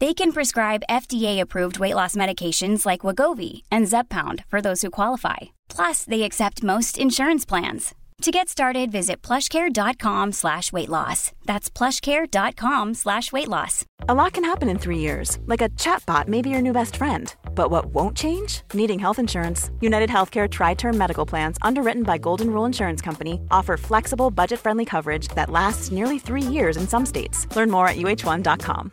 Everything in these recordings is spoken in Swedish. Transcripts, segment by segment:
They can prescribe FDA-approved weight loss medications like Wagovi and Zepbound for those who qualify. Plus, they accept most insurance plans. To get started, visit plushcare.com slash weight loss. That's plushcare.com slash weight loss. A lot can happen in three years, like a chatbot may be your new best friend. But what won't change? Needing health insurance. United Healthcare Tri Term Medical Plans, underwritten by Golden Rule Insurance Company, offer flexible, budget friendly coverage that lasts nearly three years in some states. Learn more at uh1.com.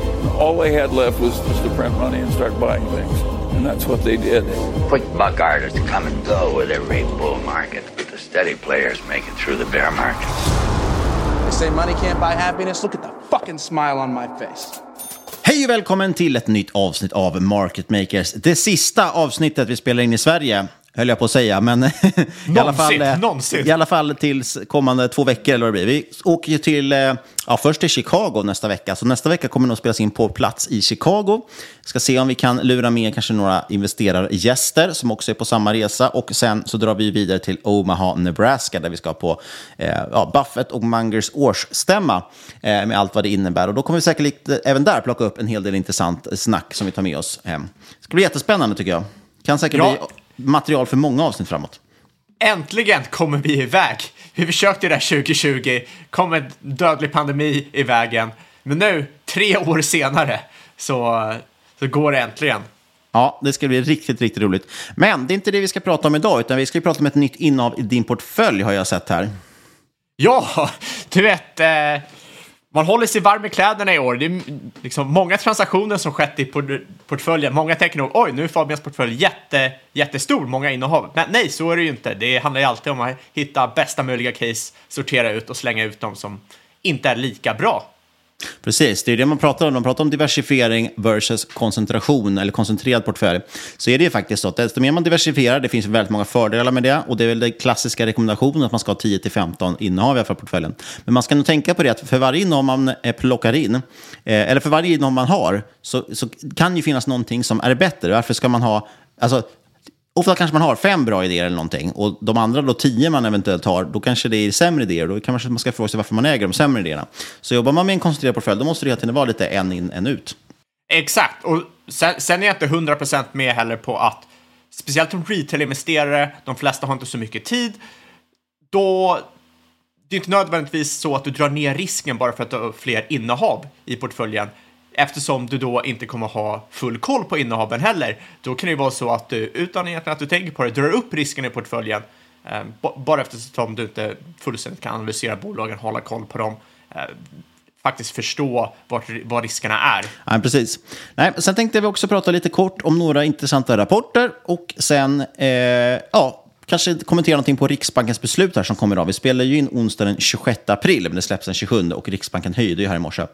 All they had left was just to print money and start buying things. And that's what they did. Quick buck artists come and go with every bull market, but the steady players make it through the bear market. They say money can't buy happiness. Look at the fucking smile on my face. Hej och välkommen till ett nytt avsnitt av Market Makers. Det sista avsnittet vi spelar in i Sverige, höll jag på att säga. Men i, alla fall, eh, någonsin. i alla fall tills kommande två veckor eller vad det blir. Vi åker ju till, eh, ja, först till Chicago nästa vecka. Så nästa vecka kommer nog spelas in på plats i Chicago. Ska se om vi kan lura med kanske några investerargäster som också är på samma resa. Och sen så drar vi vidare till Omaha, Nebraska där vi ska på eh, ja, Buffett och Mungers årsstämma eh, med allt vad det innebär. Och då kommer vi säkert eh, även där plocka upp en hel del intressant snack som vi tar med oss hem. Det ska bli jättespännande tycker jag. Kan säkert Ja. bli material för många avsnitt framåt. Äntligen kommer vi iväg. Vi försökte det där 2020, kom en dödlig pandemi i vägen. Men nu, tre år senare, så, så går det äntligen. Ja, det ska bli riktigt, riktigt roligt. Men det är inte det vi ska prata om idag, utan vi ska ju prata om ett nytt innehav i din portfölj har jag sett här. Ja, du vet, eh, man håller sig varm i kläderna i år. Det är liksom många transaktioner som skett i portföljen. Många tänker nog, oj, nu är Fabians portfölj jätte, jättestor, många innehav. Men nej, så är det ju inte. Det handlar ju alltid om att hitta bästa möjliga case, sortera ut och slänga ut dem som inte är lika bra. Precis, det är det man pratar om. Man pratar om diversifiering versus koncentration eller koncentrerad portfölj. Så är det ju faktiskt så att desto mer man diversifierar, det finns väldigt många fördelar med det. Och det är väl den klassiska rekommendationen att man ska ha 10-15 innehav i alla fall portföljen. Men man ska nog tänka på det att för varje innehav man eh, plockar in, eh, eller för varje innehav man har, så, så kan ju finnas någonting som är bättre. Varför ska man ha, alltså Ofta kanske man har fem bra idéer eller någonting och de andra då tio man eventuellt har, då kanske det är sämre idéer. Då kanske man ska fråga sig varför man äger de sämre idéerna. Så jobbar man med en koncentrerad portfölj, då måste det hela tiden vara lite en in, en ut. Exakt, och sen, sen är jag inte 100% med heller på att speciellt som retail-investerare, de flesta har inte så mycket tid, då det är inte nödvändigtvis så att du drar ner risken bara för att du har fler innehav i portföljen. Eftersom du då inte kommer ha full koll på innehaven heller. Då kan det ju vara så att du, utan egentligen att du tänker på det, drar upp risken i portföljen. Eh, bara eftersom du inte fullständigt kan analysera bolagen, hålla koll på dem. Eh, faktiskt förstå vart, vad riskerna är. Ja, precis. Nej, sen tänkte vi också prata lite kort om några intressanta rapporter och sen, eh, ja, kanske kommentera någonting på Riksbankens beslut här som kommer idag. Vi spelar ju in onsdag den 26 april, men det släpps den 27 och Riksbanken höjde ju här i morse.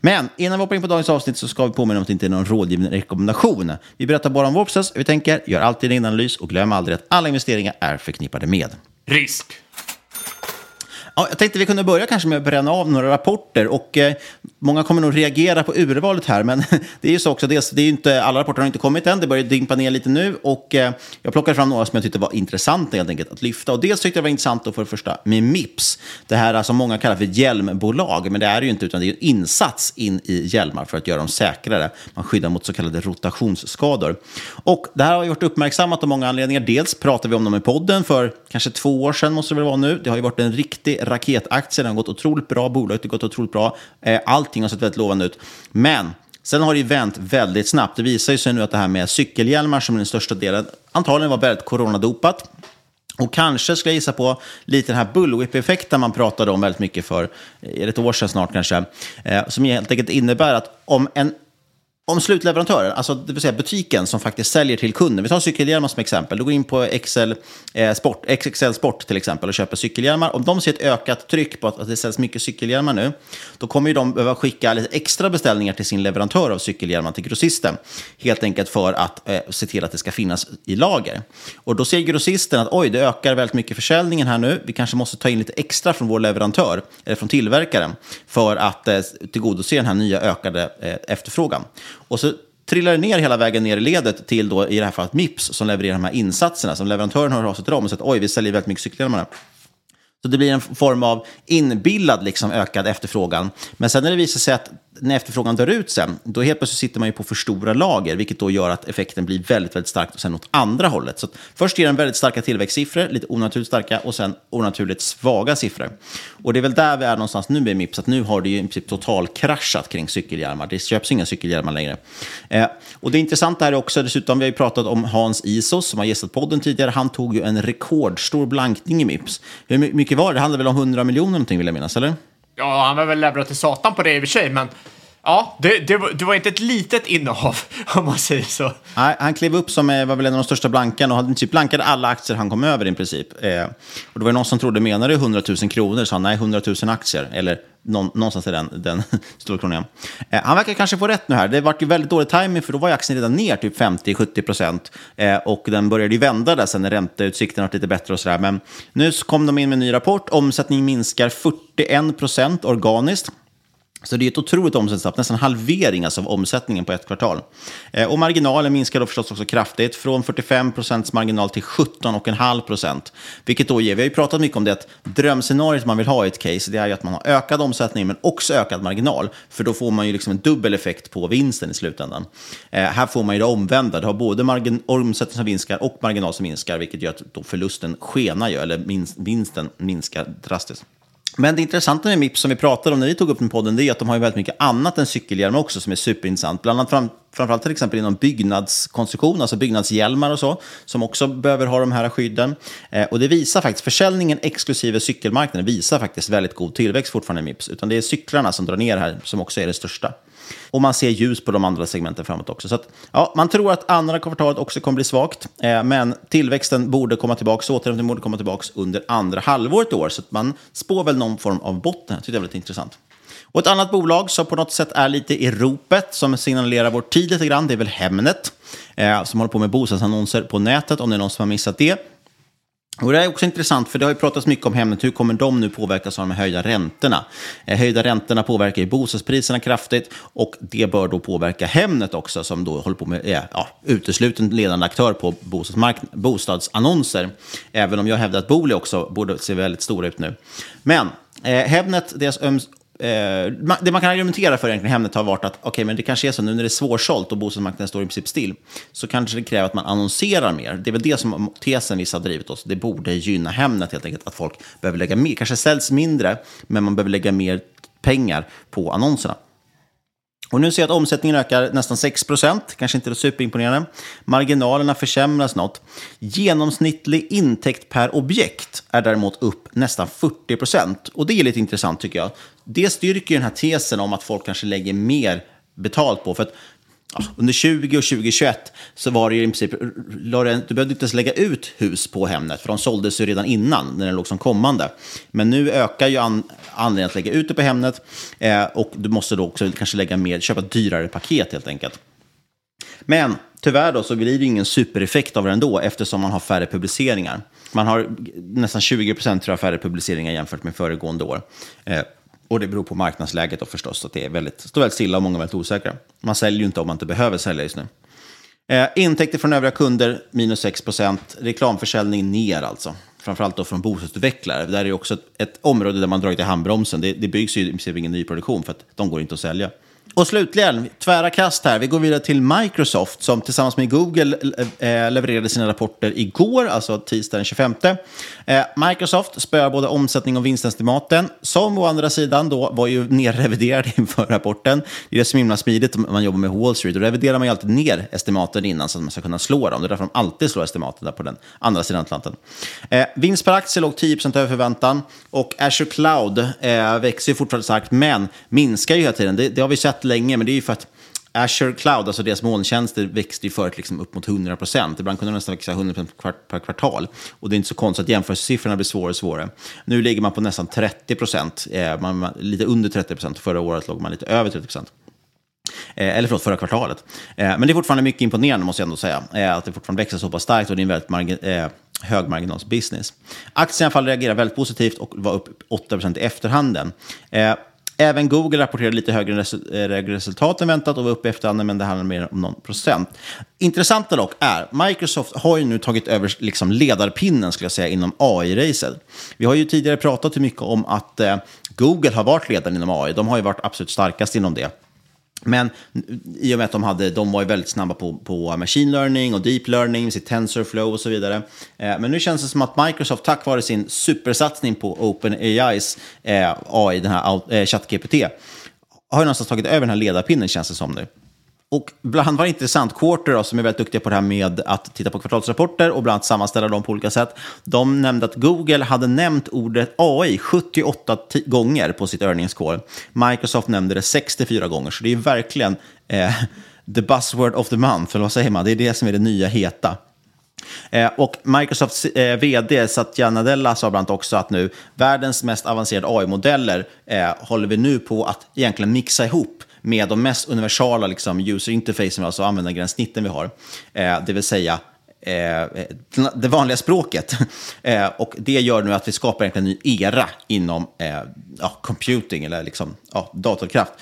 Men innan vi hoppar in på dagens avsnitt så ska vi påminna om att det inte är någon rådgivande rekommendation. Vi berättar bara om vår process, vi tänker, gör alltid en analys och glöm aldrig att alla investeringar är förknippade med Risk. Ja, jag tänkte vi kunde börja kanske med att bränna av några rapporter. Och, eh, många kommer nog reagera på urvalet här, men det är ju så också. Det är, det är inte, alla rapporter har inte kommit än, det börjar dimpa ner lite nu. Och, eh, jag plockade fram några som jag tyckte var intressanta helt enkelt att lyfta. Och dels tyckte jag det var intressant att för det första med Mips. Det här eh, som alltså många kallar för hjälmbolag, men det är det ju inte, utan det är en insats in i hjälmar för att göra dem säkrare. Man skyddar mot så kallade rotationsskador. Och det här har gjort uppmärksammat av många anledningar. Dels pratade vi om dem i podden för kanske två år sedan, måste det väl vara nu. Det har ju varit en riktig Raketaktien har gått otroligt bra. Bolaget har gått otroligt bra. Eh, allting har sett väldigt lovande ut. Men sen har det ju vänt väldigt snabbt. Det visar ju sig nu att det här med cykelhjälmar som är den största delen antagligen var väldigt coronadopat. Och kanske ska jag gissa på lite den här bullwhip-effekten man pratade om väldigt mycket för eh, är det ett år sedan snart kanske. Eh, som helt enkelt innebär att om en om slutleverantören, alltså det vill säga butiken som faktiskt säljer till kunden, vi tar cykelhjälmar som exempel, du går in på XL eh, Sport, XXL Sport till exempel och köper cykelhjälmar. Om de ser ett ökat tryck på att det säljs mycket cykelhjälmar nu, då kommer ju de behöva skicka lite extra beställningar till sin leverantör av cykelhjälmar, till grossisten, helt enkelt för att eh, se till att det ska finnas i lager. Och då ser grossisten att oj, det ökar väldigt mycket försäljningen här nu, vi kanske måste ta in lite extra från vår leverantör, eller från tillverkaren, för att eh, tillgodose den här nya ökade eh, efterfrågan. Och så trillar det ner hela vägen ner i ledet till då, i det här fallet Mips som levererar de här insatserna. Som leverantören har av sig till dem och sagt oj, vi säljer väldigt mycket cykelhjälmar. Så det blir en form av inbillad liksom, ökad efterfrågan. Men sen när det visar sig att när efterfrågan dör ut sen, då helt plötsligt sitter man ju på för stora lager, vilket då gör att effekten blir väldigt, väldigt stark och sen åt andra hållet. Så först ger den väldigt starka tillväxtsiffror, lite onaturligt starka, och sen onaturligt svaga siffror. Och det är väl där vi är någonstans nu med Mips, att nu har det ju i princip totalkraschat kring cykelhjälmar. Det köps inga cykelhjälmar längre. Eh, och det intressanta här är också, dessutom, vi har ju pratat om Hans Isos, som har gästat podden tidigare. Han tog ju en rekordstor blankning i Mips. Hur mycket var det? Det handlade väl om 100 miljoner någonting, vill jag minnas, eller? Ja, han var väl levererad till satan på det i och för sig, men ja, det, det, var, det var inte ett litet innehav om man säger så. Nej, han klev upp som eh, var väl en av de största blankarna och typ blankade alla aktier han kom över i princip. Eh, och det var någon som trodde, menade du 100 000 kronor? Så han, nej, 100 000 aktier. Eller någonstans i den, den storkronan. Eh, han verkar kanske få rätt nu här. Det var ju väldigt dålig timing för då var ju aktien redan ner typ 50-70 procent. Eh, och den började ju vända där sen när ränteutsikterna var lite bättre och sådär. Men nu kom de in med en ny rapport. Omsättningen minskar 41 procent organiskt. Så det är ett otroligt omsättningstapp, nästan halvering alltså av omsättningen på ett kvartal. Eh, och marginalen minskar då förstås också kraftigt, från 45 procents marginal till 17,5 procent. Vilket då ger, vi har ju pratat mycket om det, att drömscenariot man vill ha i ett case, det är ju att man har ökad omsättning men också ökad marginal. För då får man ju liksom en dubbel effekt på vinsten i slutändan. Eh, här får man ju det omvända, du har både omsättning som minskar och marginal som minskar, vilket gör att då förlusten skenar ju, eller vinsten minskar drastiskt. Men det intressanta med Mips som vi pratade om när vi tog upp den podden, det är att de har ju väldigt mycket annat än cykelhjälmar också som är superintressant. Bland annat fram, framförallt till exempel inom byggnadskonstruktion, alltså byggnadshjälmar och så, som också behöver ha de här skydden. Eh, och det visar faktiskt, försäljningen exklusive cykelmarknaden visar faktiskt väldigt god tillväxt fortfarande i Mips, utan det är cyklarna som drar ner här som också är det största. Och man ser ljus på de andra segmenten framåt också. Så att, ja, man tror att andra kvartalet också kommer bli svagt, eh, men tillväxten borde komma tillbaka, återhämtningen borde komma tillbaka under andra halvåret i år. Så att man spår väl någon form av botten. det tycker det är väldigt intressant. Och ett annat bolag som på något sätt är lite i ropet, som signalerar vår tid lite grann, det är väl Hemnet, eh, som håller på med bostadsannonser på nätet, om det är någon som har missat det. Och det är också intressant, för det har ju pratats mycket om Hemnet. Hur kommer de nu påverkas av de höjda räntorna? Eh, höjda räntorna påverkar ju bostadspriserna kraftigt och det bör då påverka Hemnet också, som då håller på med eh, ja, utesluten ledande aktör på bostadsannonser. Även om jag hävdar att Booli också borde se väldigt stora ut nu. Men eh, Hemnet, deras Eh, det man kan argumentera för egentligen Hemnet har varit att okay, men det kanske är så nu när det är svårsålt och bostadsmarknaden står i princip still så kanske det kräver att man annonserar mer. Det är väl det som tesen vissa har drivit oss. Det borde gynna Hemnet helt enkelt, att folk behöver lägga mer. Kanske säljs mindre, men man behöver lägga mer pengar på annonserna. Och nu ser jag att omsättningen ökar nästan 6% kanske inte superimponerande. Marginalerna försämras något. Genomsnittlig intäkt per objekt är däremot upp nästan 40% Och det är lite intressant tycker jag. Det styrker den här tesen om att folk kanske lägger mer betalt på. För att under 20 och 2021 så var det ju i princip, du behövde inte ens lägga ut hus på Hemnet, för de såldes ju redan innan, när den låg som kommande. Men nu ökar ju an, anledningen att lägga ut det på Hemnet eh, och du måste då också kanske lägga mer, köpa dyrare paket helt enkelt. Men tyvärr då så blir det ingen supereffekt av det ändå eftersom man har färre publiceringar. Man har nästan 20 procent färre publiceringar jämfört med föregående år. Eh, och det beror på marknadsläget då förstås, att det är väldigt, står väldigt stilla och många är väldigt osäkra. Man säljer ju inte om man inte behöver sälja just nu. Eh, intäkter från övriga kunder minus 6 procent, reklamförsäljning ner alltså. Framförallt då från bostadsutvecklare. Där är också ett, ett område där man dragit i handbromsen. Det, det byggs ju i princip ingen nyproduktion för att de går inte att sälja. Och slutligen, tvära kast här. Vi går vidare till Microsoft som tillsammans med Google eh, eh, levererade sina rapporter igår, alltså tisdag den 25. Eh, Microsoft spöar både omsättning och vinstestimaten, som å andra sidan då var ju nerreviderade inför rapporten. Det är det som är himla smidigt om man jobbar med Wall Street. Då reviderar man ju alltid ner estimaten innan så att man ska kunna slå dem. Det är därför de alltid slår estimaten där på den andra sidan Atlanten. Vinst per aktie låg 10% över förväntan och Azure Cloud växer ju fortfarande starkt, men minskar ju hela tiden. Det, det har vi sett länge, men det är ju för att Azure Cloud, alltså deras molntjänster, växte ju förut liksom upp mot 100 procent. Ibland kunde de nästan liksom växa 100 procent per kvartal. Och det är inte så konstigt att jämförelsesiffrorna blir svårare och svårare. Nu ligger man på nästan 30 procent, eh, lite under 30 procent. Förra året låg man lite över 30 procent. Eh, eller förlåt, förra kvartalet. Eh, men det är fortfarande mycket imponerande, måste jag ändå säga. Eh, att det fortfarande växer så pass starkt och det är en väldigt margin eh, högmarginalsbusiness. Aktien i alla fall reagerar väldigt positivt och var upp 8 procent i efterhanden. Eh, Även Google rapporterade lite högre eh, resultat än väntat och var uppe efter men det handlar mer om någon procent. Intressanta dock är, Microsoft har ju nu tagit över liksom ledarpinnen skulle jag säga inom AI-racet. Vi har ju tidigare pratat mycket om att eh, Google har varit ledaren inom AI. De har ju varit absolut starkast inom det. Men i och med att de, hade, de var väldigt snabba på, på machine learning och deep learning, sitt TensorFlow och så vidare. Eh, men nu känns det som att Microsoft, tack vare sin supersatsning på OpenAIs eh, AI, den här eh, ChatGPT, har ju någonstans tagit över den här ledarpinnen känns det som nu. Och bland var intressant, Quarter då, som är väldigt duktiga på det här med att titta på kvartalsrapporter och bland annat sammanställa dem på olika sätt. De nämnde att Google hade nämnt ordet AI 78 gånger på sitt earnings call. Microsoft nämnde det 64 gånger, så det är verkligen eh, the buzzword of the month, eller vad säger man? Det är det som är det nya heta. Eh, och Microsofts eh, vd Satya Nadella sa bland annat också att nu världens mest avancerade AI-modeller eh, håller vi nu på att egentligen mixa ihop med de mest universala liksom, user interfacen, alltså användargränssnitten vi har. Eh, det vill säga eh, eh det vanliga språket. Eh, och det gör nu att vi skapar en ny era inom eh, ja, computing, eller liksom, ja, datorkraft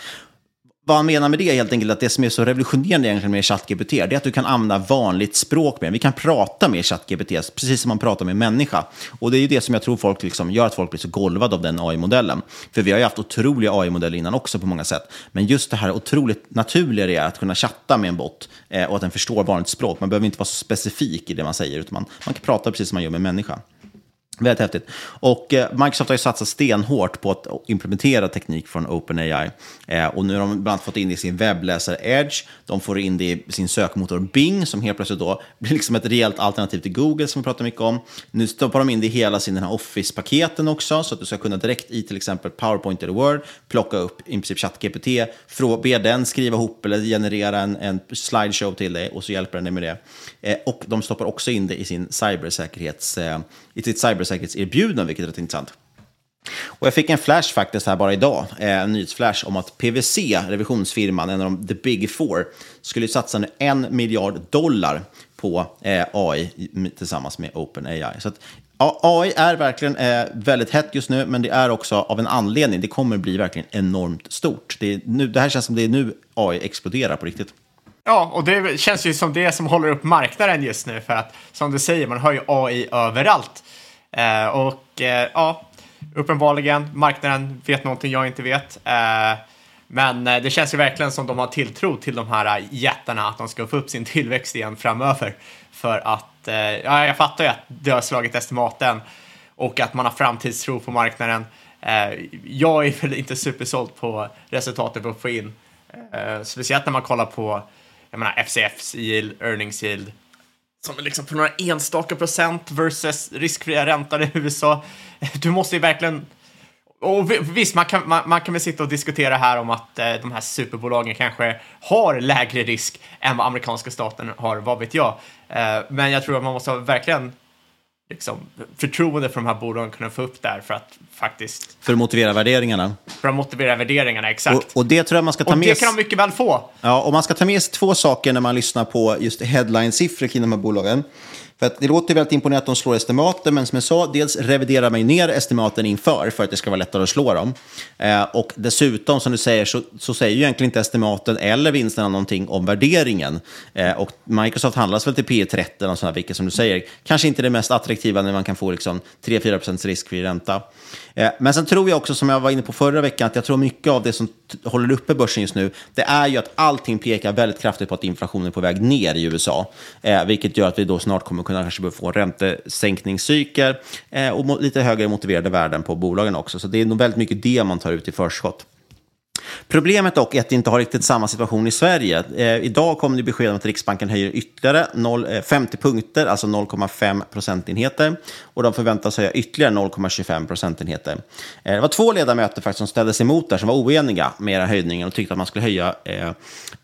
vad han menar med det är helt enkelt att det som är så revolutionerande egentligen med ChatGPT, det är att du kan använda vanligt språk med Vi kan prata med ChatGPT, precis som man pratar med människa. Och det är ju det som jag tror folk liksom gör att folk blir så golvade av den AI-modellen. För vi har ju haft otroliga AI-modeller innan också på många sätt. Men just det här otroligt naturliga det är att kunna chatta med en bot eh, och att den förstår vanligt språk. Man behöver inte vara så specifik i det man säger, utan man, man kan prata precis som man gör med en människa. Väldigt häftigt. Och eh, Microsoft har ju satsat stenhårt på att implementera teknik från OpenAI. Eh, och nu har de bland annat fått in det i sin webbläsare Edge. De får in det i sin sökmotor Bing, som helt plötsligt då blir liksom ett rejält alternativ till Google, som vi pratar mycket om. Nu stoppar de in det i hela sin Office-paketen också, så att du ska kunna direkt i till exempel PowerPoint eller Word plocka upp i princip ChatGPT, be den skriva ihop eller generera en, en slideshow till dig och så hjälper den dig med det. Eh, och de stoppar också in det i sin cybersäkerhets, eh, i sitt cybersäkerhetserbjudande, vilket är rätt intressant. Och jag fick en flash faktiskt här bara idag, eh, en nyhetsflash om att PWC, revisionsfirman, en av de the big four, skulle satsa nu en miljard dollar på eh, AI tillsammans med OpenAI. Så att, ja, AI är verkligen eh, väldigt hett just nu, men det är också av en anledning. Det kommer bli verkligen enormt stort. Det, är nu, det här känns som det är nu AI exploderar på riktigt. Ja, och det känns ju som det som håller upp marknaden just nu för att som du säger, man har ju AI överallt. Eh, och eh, ja, uppenbarligen, marknaden vet någonting jag inte vet. Eh, men eh, det känns ju verkligen som de har tilltro till de här jättarna, att de ska få upp sin tillväxt igen framöver. För att, eh, ja, jag fattar ju att det har slagit estimaten och att man har framtidstro på marknaden. Eh, jag är väl inte supersåld på resultatet vi får in. Eh, speciellt när man kollar på jag menar FCFs yield, earnings yield, som är liksom på några enstaka procent versus riskfria räntan i USA. Du måste ju verkligen, Och visst, man kan, man, man kan väl sitta och diskutera här om att eh, de här superbolagen kanske har lägre risk än vad amerikanska staten har, vad vet jag. Eh, men jag tror att man måste verkligen liksom, förtroende för de här bolagen kunna få upp där för att faktiskt För att motivera värderingarna. för att motivera värderingarna exakt. Och, och det tror jag man ska ta Och med det kan de mycket väl få. Ja, och man ska ta med sig två saker när man lyssnar på just headline-siffror kring de här bolagen. För att det låter väldigt imponerande att de slår estimaten, men som jag sa, dels reviderar man ju ner estimaten inför för att det ska vara lättare att slå dem. Eh, och dessutom, som du säger, så, så säger ju egentligen inte estimaten eller vinsterna någonting om värderingen. Eh, och Microsoft handlas väl till P 30 och sådana, vilket som du säger, kanske inte det mest attraktiva när man kan få liksom 3-4 procents riskfri ränta. Eh, men sen tror jag också, som jag var inne på förra veckan, att jag tror mycket av det som håller uppe börsen just nu, det är ju att allting pekar väldigt kraftigt på att inflationen är på väg ner i USA. Eh, vilket gör att vi då snart kommer kunna kanske få en räntesänkningscykel eh, och lite högre motiverade värden på bolagen också. Så det är nog väldigt mycket det man tar ut i förskott. Problemet dock är att det inte har riktigt samma situation i Sverige. Eh, idag kom det besked om att Riksbanken höjer ytterligare 0, eh, 50 punkter, alltså 0,5 procentenheter. Och de förväntas höja ytterligare 0,25 procentenheter. Eh, det var två ledamöter faktiskt som ställde sig emot där, som var oeniga med era höjningen och tyckte att man skulle höja eh,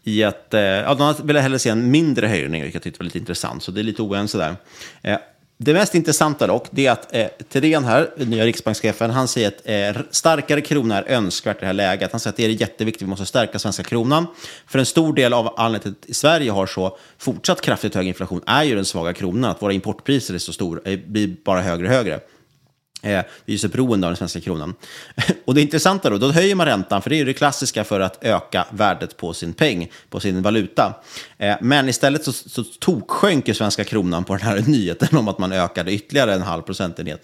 i ett... Eh, ja, de ville hellre se en mindre höjning, vilket jag tyckte var lite intressant. Så det är lite oense där. Eh, det mest intressanta dock, det är att eh, Thedéen här, nya riksbankschefen, han säger att eh, starkare krona är önskvärt i det här läget. Han säger att det är jätteviktigt, vi måste stärka svenska kronan. För en stor del av anledningen till att Sverige har så fortsatt kraftigt hög inflation är ju den svaga kronan, att våra importpriser är så stora, eh, blir bara högre och högre. Eh, vi är så beroende av den svenska kronan. Och det intressanta då, då höjer man räntan, för det är ju det klassiska för att öka värdet på sin peng, på sin valuta. Eh, men istället så, så toksjönk ju svenska kronan på den här nyheten om att man ökade ytterligare en halv procentenhet.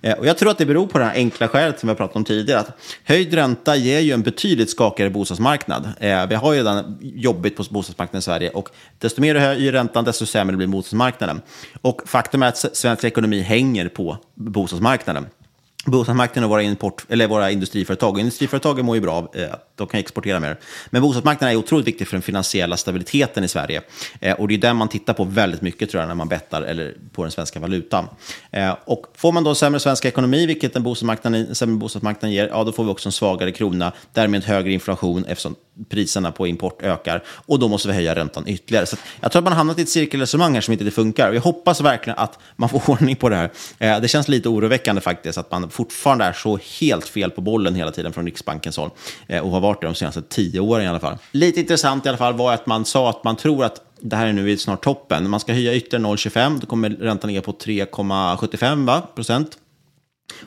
Eh, och jag tror att det beror på det här enkla skälet som vi har pratat om tidigare, att höjd ränta ger ju en betydligt skakigare bostadsmarknad. Eh, vi har ju redan jobbigt på bostadsmarknaden i Sverige och desto mer du höjer räntan, desto sämre blir bostadsmarknaden. Och faktum är att svensk ekonomi hänger på bostadsmarknaden. Bostadsmarknaden och våra, import, eller våra industriföretag. Och industriföretagen mår ju bra av eh, att de kan exportera mer. Men bostadsmarknaden är otroligt viktig för den finansiella stabiliteten i Sverige. Eh, och det är den man tittar på väldigt mycket tror jag när man bettar eller på den svenska valutan. Eh, och får man då sämre svensk ekonomi, vilket en bostadsmarknad, sämre bostadsmarknad ger, ja då får vi också en svagare krona, därmed högre inflation eftersom priserna på import ökar. Och då måste vi höja räntan ytterligare. Så jag tror att man har hamnat i ett cirkelresonemang här som inte funkar. Och jag hoppas verkligen att man får ordning på det här. Eh, det känns lite oroväckande faktiskt att man fortfarande är så helt fel på bollen hela tiden från Riksbankens håll. Eh, och har varit det de senaste tio åren i alla fall. Lite intressant i alla fall var att man sa att man tror att det här är nu snart toppen. Man ska höja ytterligare 0,25. Då kommer räntan ligga på 3,75 procent.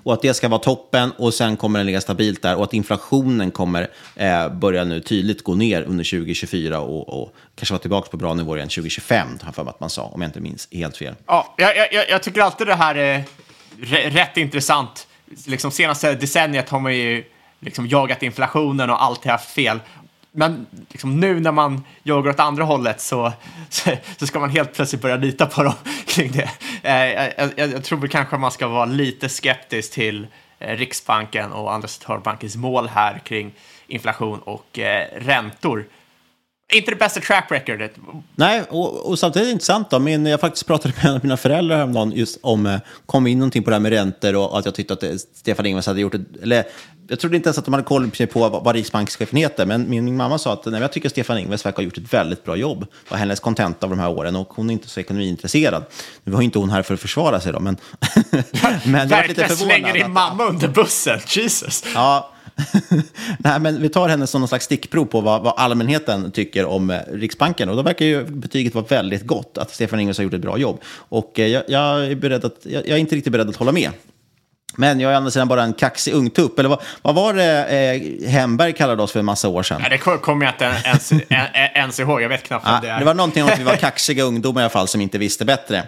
Och att det ska vara toppen och sen kommer den ligga stabilt där och att inflationen kommer eh, börja nu tydligt gå ner under 2024 och, och kanske vara tillbaka på bra nivåer igen 2025, har jag för mig att man sa, om jag inte minns helt fel. Ja, jag, jag, jag tycker alltid det här är rätt intressant. Liksom senaste decenniet har man ju liksom jagat inflationen och alltid haft fel. Men liksom nu när man jagar åt andra hållet så, så, så ska man helt plötsligt börja lita på dem kring det. Eh, jag, jag, jag tror väl kanske man ska vara lite skeptisk till eh, Riksbanken och andra centralbankens mål här kring inflation och eh, räntor. Inte det bästa track recordet. Nej, och, och samtidigt är det intressant då, men jag faktiskt pratade med en av mina föräldrar häromdagen just om, eh, kom in någonting på det här med räntor och att jag tyckte att det, Stefan Ingves hade gjort ett, eller jag trodde inte ens att de hade koll på vad, riksbankschefen heter, men min, min mamma sa att nej, jag tycker Stefan Ingves verkar ha gjort ett väldigt bra jobb. var hennes kontent av de här åren och hon är inte så ekonomiintresserad. Nu var inte hon här för att försvara sig då, men, men jag var lite Verkligen förvånad. slänger din att- mamma under bussen, Jesus. Ja. Nej, men vi tar henne som någon slags stickprov på vad, vad allmänheten tycker om eh, Riksbanken. Och då verkar ju betyget vara väldigt gott, att Stefan Ingves har gjort ett bra jobb. Och eh, jag, jag, är beredd att, jag, jag är inte riktigt beredd att hålla med. Men jag är andra sidan bara en kaxig ungtupp. Eller vad, vad var det eh, Hemberg kallade oss för en massa år sedan? Ja, det kommer jag inte ens, en- ens ihåg. Jag vet knappt Ja, vad det är. det var någonting om att vi var kaxiga ungdomar i alla fall som inte visste bättre.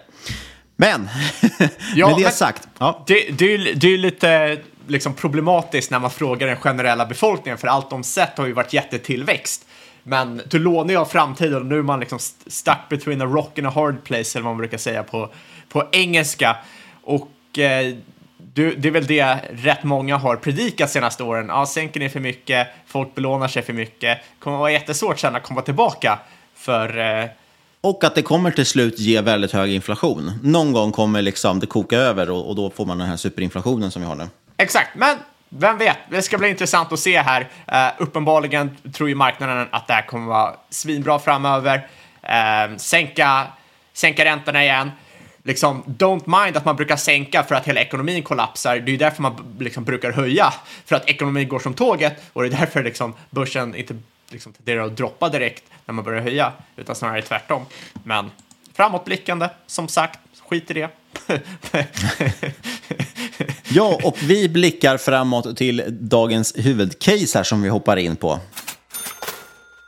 Men, Ja, med det men- sagt. Ja. Det, det, det är ju lite liksom, problematiskt när man frågar den generella befolkningen, för allt de sett har ju varit jättetillväxt. Men du lånar ju av framtiden och nu är man liksom stuck between a rock and a hard place, eller vad man brukar säga på, på engelska. Och eh, du, det är väl det rätt många har predikat senaste åren. Ja, sänker ni för mycket, folk belånar sig för mycket, det kommer vara jättesvårt sen att komma tillbaka. För eh, Och att det kommer till slut ge väldigt hög inflation. Någon gång kommer liksom det koka över och, och då får man den här superinflationen som vi har nu. Exakt, men vem vet, det ska bli intressant att se här. Uh, uppenbarligen tror ju marknaden att det här kommer vara svinbra framöver. Uh, sänka, sänka räntorna igen. Liksom, don't mind att man brukar sänka för att hela ekonomin kollapsar. Det är ju därför man liksom brukar höja, för att ekonomin går som tåget och det är därför liksom börsen inte liksom tenderar att droppa direkt när man börjar höja, utan snarare tvärtom. Men framåtblickande, som sagt, skit i det. ja, och vi blickar framåt till dagens huvudcase här som vi hoppar in på.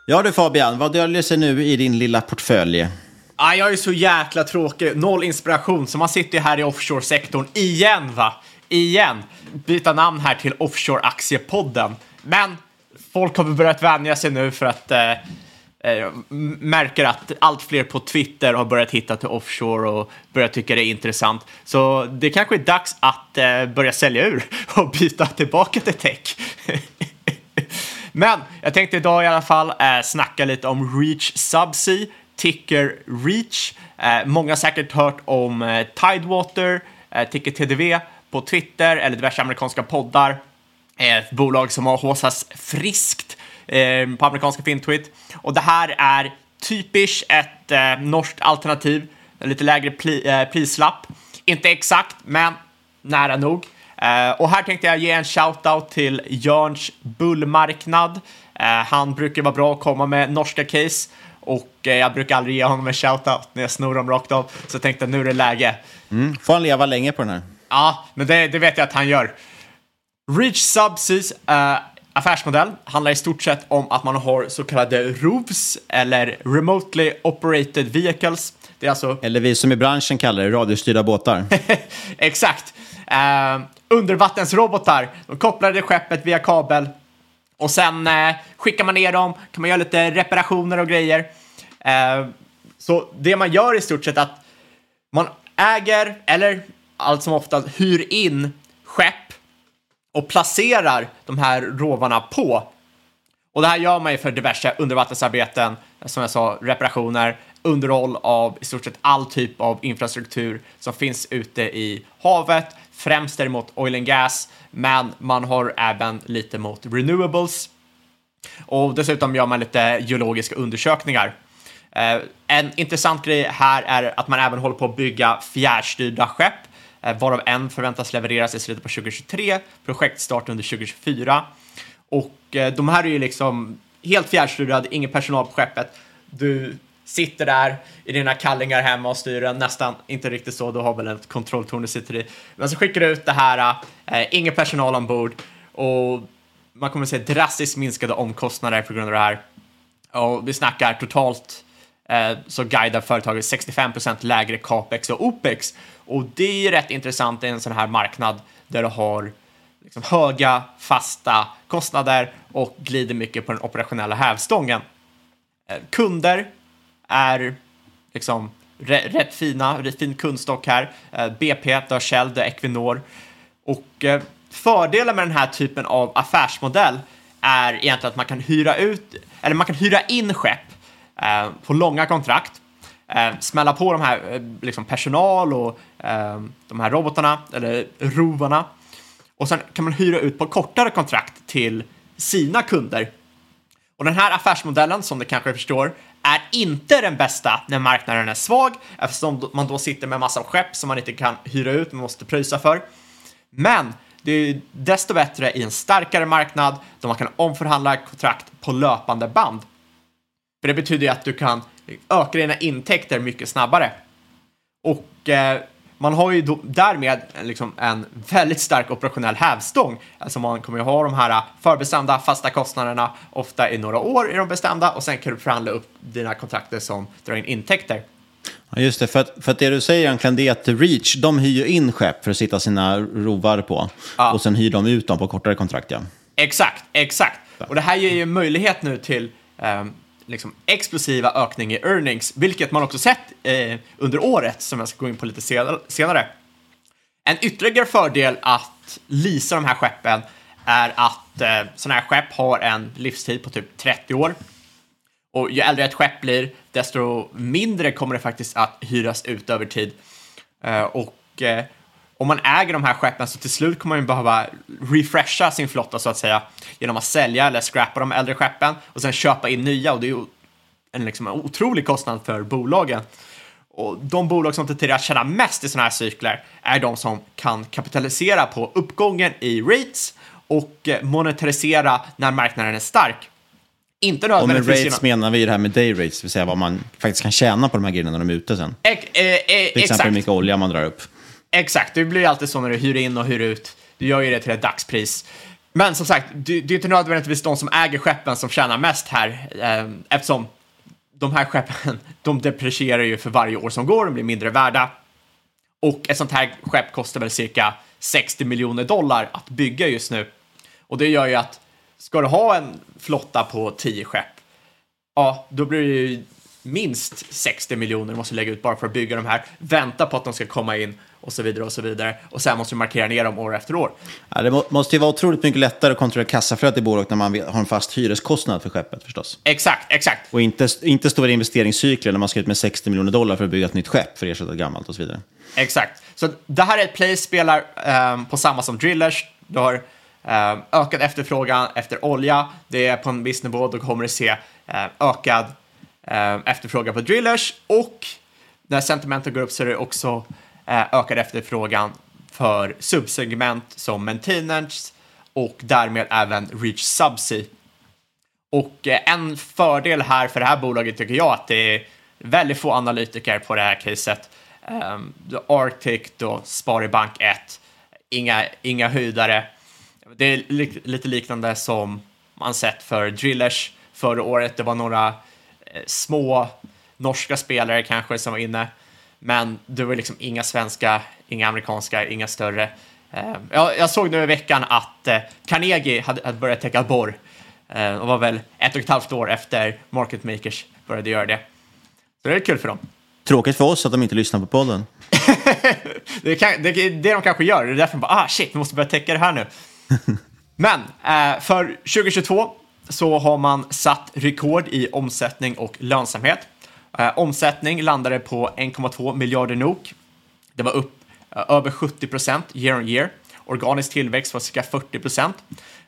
Ja du Fabian, vad döljer sig nu i din lilla portfölj? Ah, jag är så jäkla tråkig, noll inspiration, så man sitter ju här i offshore-sektorn igen va? Igen! Byta namn här till Offshore-aktiepodden. Men folk har börjat vänja sig nu för att eh, eh, Eh, märker att allt fler på Twitter har börjat hitta till offshore och börjat tycka det är intressant. Så det kanske är dags att eh, börja sälja ur och byta tillbaka till tech. Men jag tänkte idag i alla fall eh, snacka lite om Reach Subsea, ticker Reach. Eh, många har säkert hört om Tidewater, ticker TDV på Twitter eller diverse amerikanska poddar. Ett bolag som har håsats friskt eh, på amerikanska Fintwit. Och det här är typiskt ett eh, norskt alternativ, lite lägre pli, eh, prislapp. Inte exakt, men nära nog. Eh, och här tänkte jag ge en shout-out till Jörns bullmarknad. Han brukar vara bra att komma med norska case och jag brukar aldrig ge honom en shout-out när jag snor dem rakt av. Så jag tänkte nu är det läge. Mm. Får han leva länge på den här? Ja, men det, det vet jag att han gör. Reach Subseas uh, affärsmodell handlar i stort sett om att man har så kallade ROVs eller Remotely Operated Vehicles. Det är alltså... Eller vi som i branschen kallar det radiostyrda båtar. Exakt. Uh, undervattensrobotar. De kopplar det skeppet via kabel och sen uh, skickar man ner dem, kan man göra lite reparationer och grejer. Uh, så det man gör i stort sett att man äger, eller allt som oftast hyr in skepp och placerar de här rovarna på. Och det här gör man ju för diverse undervattensarbeten, som jag sa, reparationer, underhåll av i stort sett all typ av infrastruktur som finns ute i havet, främst däremot oil and gas, men man har även lite mot renewables. Och dessutom gör man lite geologiska undersökningar. Eh, en intressant grej här är att man även håller på att bygga fjärrstyrda skepp Eh, varav en förväntas levereras i slutet på 2023, projektstart under 2024. Och eh, de här är ju liksom helt fjärrstyrda, ingen personal på skeppet. Du sitter där i dina kallingar hemma och styr den, nästan inte riktigt så, du har väl ett kontrolltorn du sitter i. Men så skickar du ut det här, eh, ingen personal ombord och man kommer att se drastiskt minskade omkostnader på grund av det här. Och vi snackar totalt Eh, så guidar företaget 65 procent lägre capex och opex och det är ju rätt intressant i en sån här marknad där du har liksom höga fasta kostnader och glider mycket på den operationella hävstången. Eh, kunder är liksom rätt fina, rätt fin kundstock här. Eh, BP, du har Shell, du har Equinor. Och fördelen med den här typen av affärsmodell är egentligen att man kan hyra ut, eller man kan hyra in skepp Eh, på långa kontrakt eh, smälla på de här eh, liksom personal och eh, de här robotarna eller rovarna. Och sen kan man hyra ut på kortare kontrakt till sina kunder. Och den här affärsmodellen, som du kanske förstår, är inte den bästa när marknaden är svag eftersom man då sitter med massa skepp som man inte kan hyra ut, man måste pröjsa för. Men det är desto bättre i en starkare marknad då man kan omförhandla kontrakt på löpande band. För det betyder ju att du kan öka dina intäkter mycket snabbare. Och eh, man har ju då, därmed liksom en väldigt stark operationell hävstång. Alltså man kommer ju ha de här förbestämda fasta kostnaderna, ofta i några år är de bestämda och sen kan du förhandla upp dina kontrakter som drar in intäkter. Ja, just det, för att, för att det du säger egentligen det är att Reach, de hyr ju in skepp för att sitta sina rovar på. Ja. Och sen hyr de ut dem på kortare kontrakt, ja. Exakt, exakt. Och det här ger ju möjlighet nu till um, liksom explosiva ökning i earnings, vilket man också sett eh, under året, som jag ska gå in på lite senare. En ytterligare fördel att lisa de här skeppen är att eh, sådana här skepp har en livstid på typ 30 år. Och ju äldre ett skepp blir, desto mindre kommer det faktiskt att hyras ut över tid. Eh, och eh, om man äger de här skeppen så till slut kommer man ju behöva refresha sin flotta så att säga genom att sälja eller scrappa de äldre skeppen och sen köpa in nya och det är ju en, liksom, en otrolig kostnad för bolagen. Och de bolag som tenderar att tjäna mest i sådana här cykler är de som kan kapitalisera på uppgången i rates och eh, monetarisera när marknaden är stark. Inte Och med rates menar vi det här med day rates, det vill säga vad man faktiskt kan tjäna på de här grejerna när de är ute sen. Ex- eh, eh, Till exempel exakt. hur mycket olja man drar upp. Exakt, det blir alltid så när du hyr in och hyr ut. Du gör ju det till ett dagspris. Men som sagt, det, det är inte nödvändigtvis de som äger skeppen som tjänar mest här, eh, eftersom de här skeppen, de deprecierar ju för varje år som går, de blir mindre värda. Och ett sånt här skepp kostar väl cirka 60 miljoner dollar att bygga just nu. Och det gör ju att, ska du ha en flotta på 10 skepp, ja, då blir det ju minst 60 miljoner du måste lägga ut bara för att bygga de här, vänta på att de ska komma in och så vidare och så vidare. Och sen måste du markera ner dem år efter år. Ja, det må, måste ju vara otroligt mycket lättare att kontrollera kassaflödet i bolag när man har en fast hyreskostnad för skeppet förstås. Exakt, exakt. Och inte, inte stora investeringscykler när man ska ut med 60 miljoner dollar för att bygga ett nytt skepp för att ersätta ett gammalt och så vidare. Exakt. Så det här är ett play spelar ehm, på samma som drillers. Du har ehm, ökad efterfrågan efter olja. Det är på en viss nivå, då kommer du se ehm, ökad ehm, efterfrågan på drillers och när sentimentet går upp så är det också eh, Eh, ökad efterfrågan för subsegment som maintenance och därmed även reach subsea. Och eh, en fördel här för det här bolaget tycker jag att det är väldigt få analytiker på det här caset. Um, Arctic, då Sparibank 1, inga, inga höjdare. Det är li lite liknande som man sett för Drillers förra året. Det var några eh, små norska spelare kanske som var inne, men det var liksom inga svenska, inga amerikanska, inga större. Eh, jag, jag såg nu i veckan att eh, Carnegie hade, hade börjat täcka borr Eh, och var väl ett och ett halvt år efter Market Makers började göra det. Så det är kul för dem. Tråkigt för oss att de inte lyssnar på podden. Det, kan, det är det de kanske gör. Det är därför de bara, ah shit, vi måste börja täcka det här nu. Men eh, för 2022 så har man satt rekord i omsättning och lönsamhet. Eh, omsättning landade på 1,2 miljarder NOK. Det var upp eh, över 70 procent year on year. Organisk tillväxt var cirka 40 procent.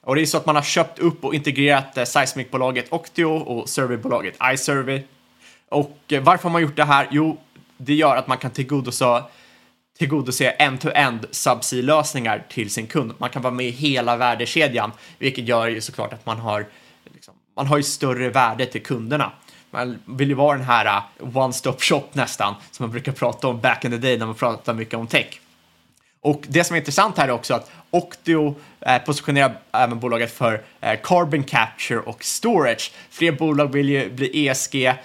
Och det är så att man har köpt upp och integrerat eh, seismikbolaget Octio och surveybolaget iSurvey. Och eh, varför har man gjort det här? Jo, det gör att man kan tillgodose tillgodose end-to-end subsea-lösningar till sin kund. Man kan vara med i hela värdekedjan, vilket gör ju såklart att man har, liksom, man har ju större värde till kunderna. Man vill ju vara den här uh, one-stop shop nästan, som man brukar prata om back in the day när man pratar mycket om tech. Och det som är intressant här är också att Octio eh, positionerar även bolaget för eh, carbon capture och storage. Fler bolag vill ju bli ESG, eh,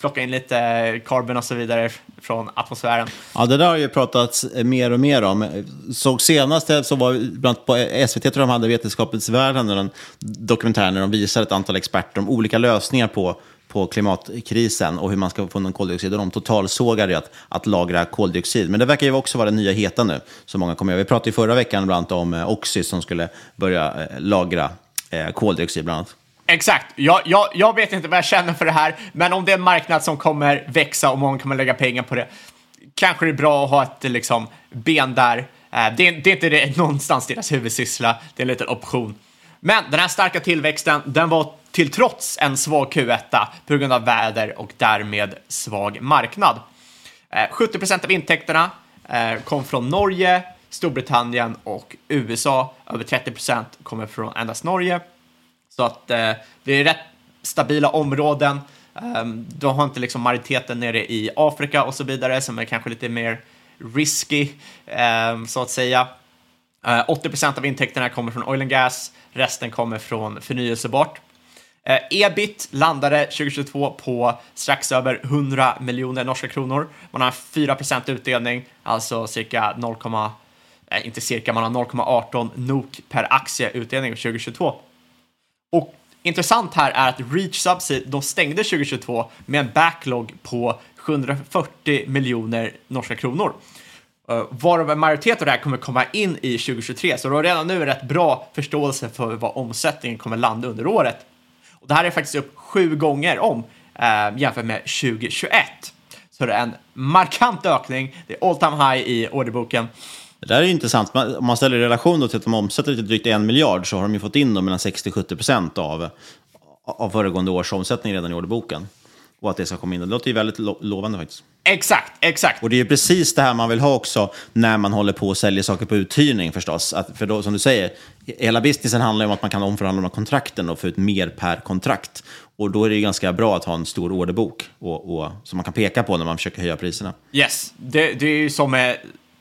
plocka in lite carbon och så vidare från atmosfären. Ja, det där har ju pratats mer och mer om. Såg senast så var bland på SVT tror jag de hade Vetenskapens värld, en dokumentär där de visar ett antal experter om olika lösningar på, på klimatkrisen och hur man ska få någon koldioxid. Och de totalsågar att, att lagra koldioxid. Men det verkar ju också vara det nya heta nu, som många kommer ihåg. Vi pratade ju förra veckan bland annat om eh, Oxy, som skulle börja eh, lagra eh, koldioxid bland annat. Exakt. Jag, jag, jag vet inte vad jag känner för det här, men om det är en marknad som kommer växa och många kommer lägga pengar på det, kanske det är bra att ha ett liksom, ben där. Eh, det, är, det är inte det, någonstans deras huvudsyssla, det är en liten option. Men den här starka tillväxten, den var till trots en svag Q1 på grund av väder och därmed svag marknad. Eh, 70 procent av intäkterna eh, kom från Norge, Storbritannien och USA. Över 30 procent kommer från endast Norge. Så att eh, det är rätt stabila områden. Ehm, um, du har inte liksom majoriteten nere i Afrika och så vidare som är kanske lite mer risky, um, så att säga. Eh, uh, 80 procent av intäkterna kommer från oil and gas, resten kommer från förnyelsebart. Uh, ebit landade 2022 på strax över 100 miljoner norska kronor. Man har 4 procent utdelning, alltså cirka 0, eh, inte cirka, man har 0,18 NOK per aktie utdelning 2022. Och intressant här är att Reach Subsea, de stängde 2022 med en backlog på 740 miljoner norska kronor. Uh, varav en majoritet av det här kommer komma in i 2023, så du har redan nu en rätt bra förståelse för vad omsättningen kommer landa under året. Och det här är faktiskt upp sju gånger om uh, jämfört med 2021. så det är en markant ökning. Det är all time high i orderboken. Det där är intressant. Om man ställer i relation då till att de omsätter lite drygt en miljard så har de ju fått in då mellan 60-70 procent av, av föregående års omsättning redan i orderboken. Och att det ska komma in. Det låter ju väldigt lo lovande faktiskt. Exakt, exakt. Och det är ju precis det här man vill ha också när man håller på och säljer saker på uthyrning förstås. Att, för då, som du säger, hela businessen handlar ju om att man kan omförhandla de här kontrakten och få ut mer per kontrakt. Och då är det ju ganska bra att ha en stor orderbok och, och, som man kan peka på när man försöker höja priserna. Yes, det, det är ju som med,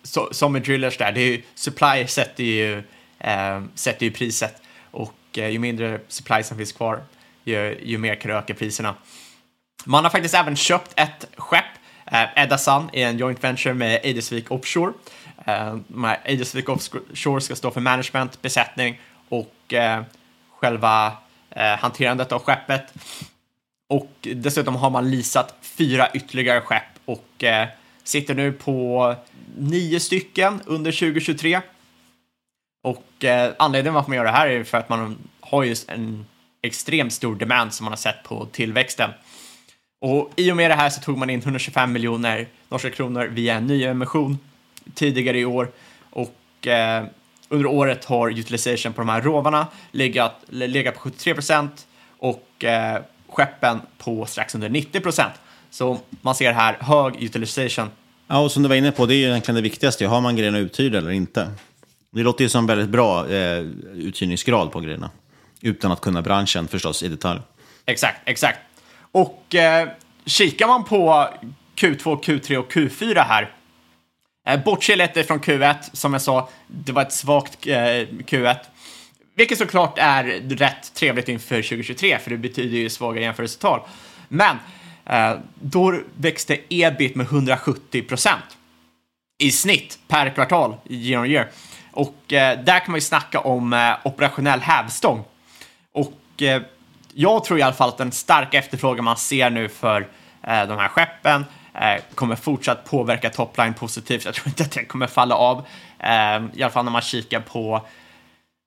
så, som med drillers där. Det är ju, supply sätter ju, eh, sätter ju priset och eh, ju mindre supply som finns kvar, ju, ju mer kan du öka priserna. Man har faktiskt även köpt ett skepp, eh, Edda Sun, i en joint venture med Eidesvik Offshore. Eh, Eidesvik Offshore ska stå för management, besättning och eh, själva eh, hanterandet av skeppet. Och dessutom har man leasat fyra ytterligare skepp och eh, sitter nu på nio stycken under 2023. Och eh, anledningen varför man gör det här är för att man har just en extremt stor demand som man har sett på tillväxten. Och i och med det här så tog man in 125 miljoner norska kronor via en ny emission tidigare i år. Och eh, under året har utilization på de här rovarna legat, legat på 73 procent och eh, skeppen på strax under 90 procent. Så man ser här hög utilization. Ja, och som du var inne på, det är ju egentligen det viktigaste. Har man grejerna uthyrda eller inte? Det låter ju som väldigt bra eh, uthyrningsgrad på grejerna. Utan att kunna branschen förstås i detalj. Exakt, exakt. Och eh, kikar man på Q2, Q3 och Q4 här. Eh, Bortse lite från Q1, som jag sa, det var ett svagt eh, Q1. Vilket såklart är rätt trevligt inför 2023, för det betyder ju svaga jämförelsetal. Men Eh, då växte ebit med 170 procent i snitt per kvartal year on year. Och eh, där kan man ju snacka om eh, operationell hävstång. Och eh, jag tror i alla fall att den starka efterfrågan man ser nu för eh, de här skeppen eh, kommer fortsatt påverka topline positivt. Jag tror inte att den kommer falla av. Eh, I alla fall när man kikar på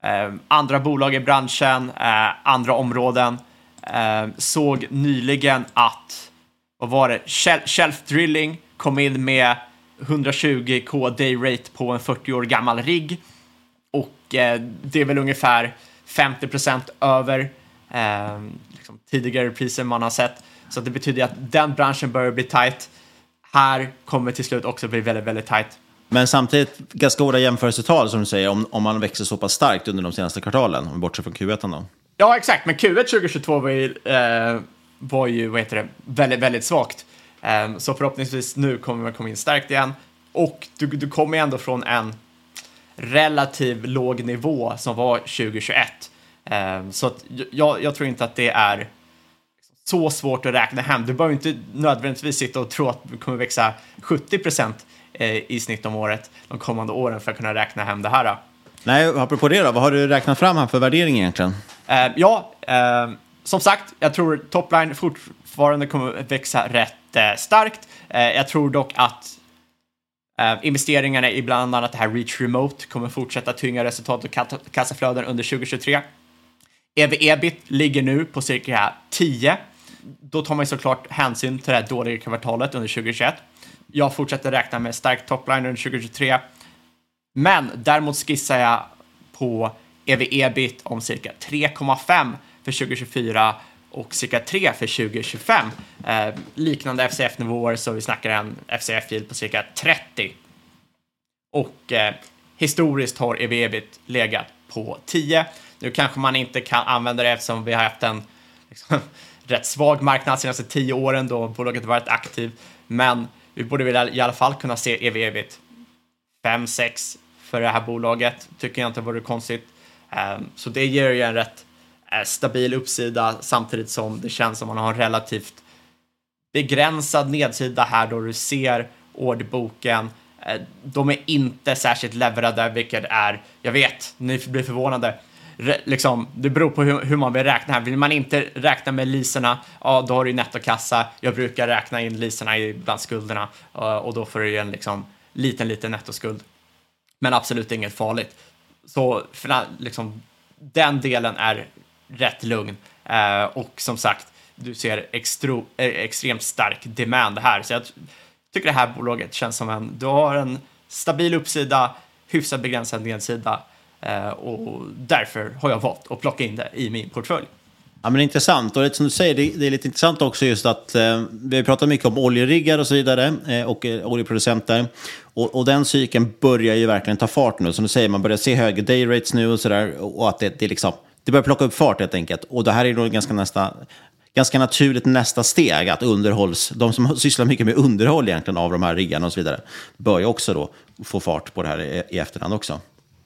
eh, andra bolag i branschen, eh, andra områden. Eh, såg nyligen att, vad var det, Shel- Shelf Drilling kom in med 120k day rate på en 40 år gammal rigg. Och eh, det är väl ungefär 50% över eh, liksom tidigare priser man har sett. Så det betyder att den branschen börjar bli tight. Här kommer till slut också bli väldigt, väldigt tight. Men samtidigt ganska hårda jämförelsetal som du säger, om, om man växer så pass starkt under de senaste kvartalen, om vi bortser från Q1 då. Ja, exakt. Men Q1 2022 var ju, eh, var ju vad heter det, väldigt, väldigt svagt. Eh, så förhoppningsvis nu kommer man komma in starkt igen. Och du, du kommer ju ändå från en relativ låg nivå som var 2021. Eh, så att jag, jag tror inte att det är så svårt att räkna hem. Du behöver inte nödvändigtvis sitta och tro att du kommer växa 70 procent i snitt om året de kommande åren för att kunna räkna hem det här. Då. Nej, apropå det då, vad har du räknat fram här för värdering egentligen? Eh, ja, eh, som sagt, jag tror topline fortfarande kommer växa rätt eh, starkt. Eh, jag tror dock att eh, investeringarna i bland annat det här Reach Remote kommer fortsätta tynga resultat och kassaflöden under 2023. EV-ebit ligger nu på cirka 10. Då tar man ju såklart hänsyn till det här dåliga kvartalet under 2021. Jag fortsätter räkna med stark topline under 2023. Men däremot skissar jag på EV-ebit om cirka 3,5 för 2024 och cirka 3 för 2025. Eh, liknande FCF-nivåer så vi snackar en FCF-yield på cirka 30. Och eh, historiskt har EV-ebit legat på 10. Nu kanske man inte kan använda det eftersom vi har haft en liksom, rätt svag marknad de senaste 10 åren då bolaget varit aktivt. Men vi borde väl i alla fall kunna se EV-ebit 5-6 för det här bolaget. Tycker jag inte vore konstigt. Eh, så det ger ju en rätt stabil uppsida samtidigt som det känns som man har en relativt begränsad nedsida här då du ser orderboken. Eh, de är inte särskilt leverade, vilket är, jag vet, ni blir förvånade. Re, liksom, det beror på hur, hur, man vill räkna här. Vill man inte räkna med liserna, ja då har du nettokassa. Jag brukar räkna in liserna bland skulderna eh, och då får du ju en liksom, liten, liten nettoskuld. Men absolut inget farligt. Så liksom, den delen är rätt lugn. Eh, och som sagt, du ser extro, eh, extremt stark demand här. Så jag tycker det här bolaget känns som en, du har en stabil uppsida, hyfsat begränsad nedsida eh, och därför har jag valt att plocka in det i min portfölj. Ja, men intressant. Och det, som du säger, det, det är lite intressant också just att eh, vi har pratat mycket om oljeriggar och så vidare eh, och eh, oljeproducenter. Och, och, den cykeln börjar ju verkligen ta fart nu. Som du säger, man börjar se högre day rates nu och sådär. Och att det, det, liksom, det börjar plocka upp fart helt enkelt. Och det här är då ganska nästa ganska naturligt nästa steg att underhålls, de som sysslar mycket med underhåll egentligen av de här riggarna och så vidare, bör ju också då få fart på det här i, i efterhand också.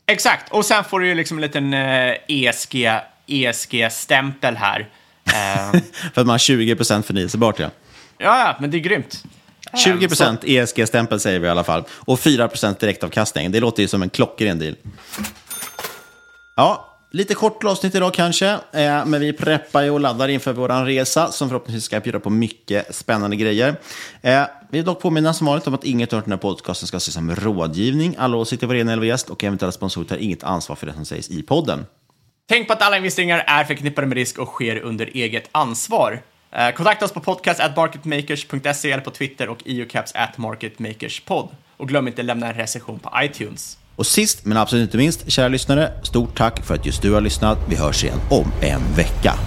Exakt, och sen får du ju liksom en liten eh, ESG ESG-stämpel här. Eh, För att man har 20 förnyelsebart, ja. Ja, ja, men det är grymt. 20 ESG-stämpel säger vi i alla fall. Och 4% direktavkastning. Det låter ju som en klockren deal. Ja, lite kort avsnitt idag kanske. Eh, men vi preppar ju och laddar inför vår resa som förhoppningsvis ska bjuda på mycket spännande grejer. Eh, vi vill dock påminna som vanligt om att inget av den här podcasten ska ses som rådgivning. Alla åsikter var egen gäst och eventuella sponsorer tar inget ansvar för det som sägs i podden. Tänk på att alla investeringar är förknippade med risk och sker under eget ansvar. Eh, kontakta oss på podcast.marketmakers.se eller på Twitter och iocaps at. Och glöm inte att lämna en recension på iTunes. Och sist men absolut inte minst, kära lyssnare, stort tack för att just du har lyssnat. Vi hörs igen om en vecka.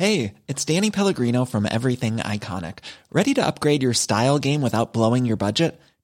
Hey, it's Danny Pellegrino from Everything Iconic. Ready to upgrade your style game without blowing your budget?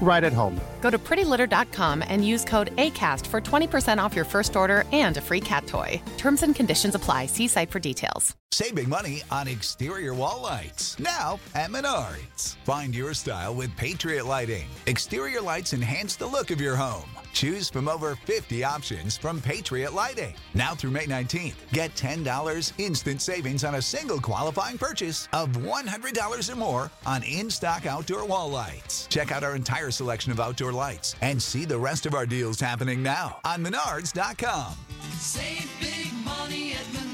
right at home. Go to prettylitter.com and use code ACAST for 20% off your first order and a free cat toy. Terms and conditions apply. See site for details. Saving money on exterior wall lights. Now at Menards. Find your style with Patriot Lighting. Exterior lights enhance the look of your home. Choose from over 50 options from Patriot Lighting. Now through May 19th, get $10 instant savings on a single qualifying purchase of $100 or more on in stock outdoor wall lights. Check out our entire selection of outdoor lights and see the rest of our deals happening now on Menards.com. Save big money at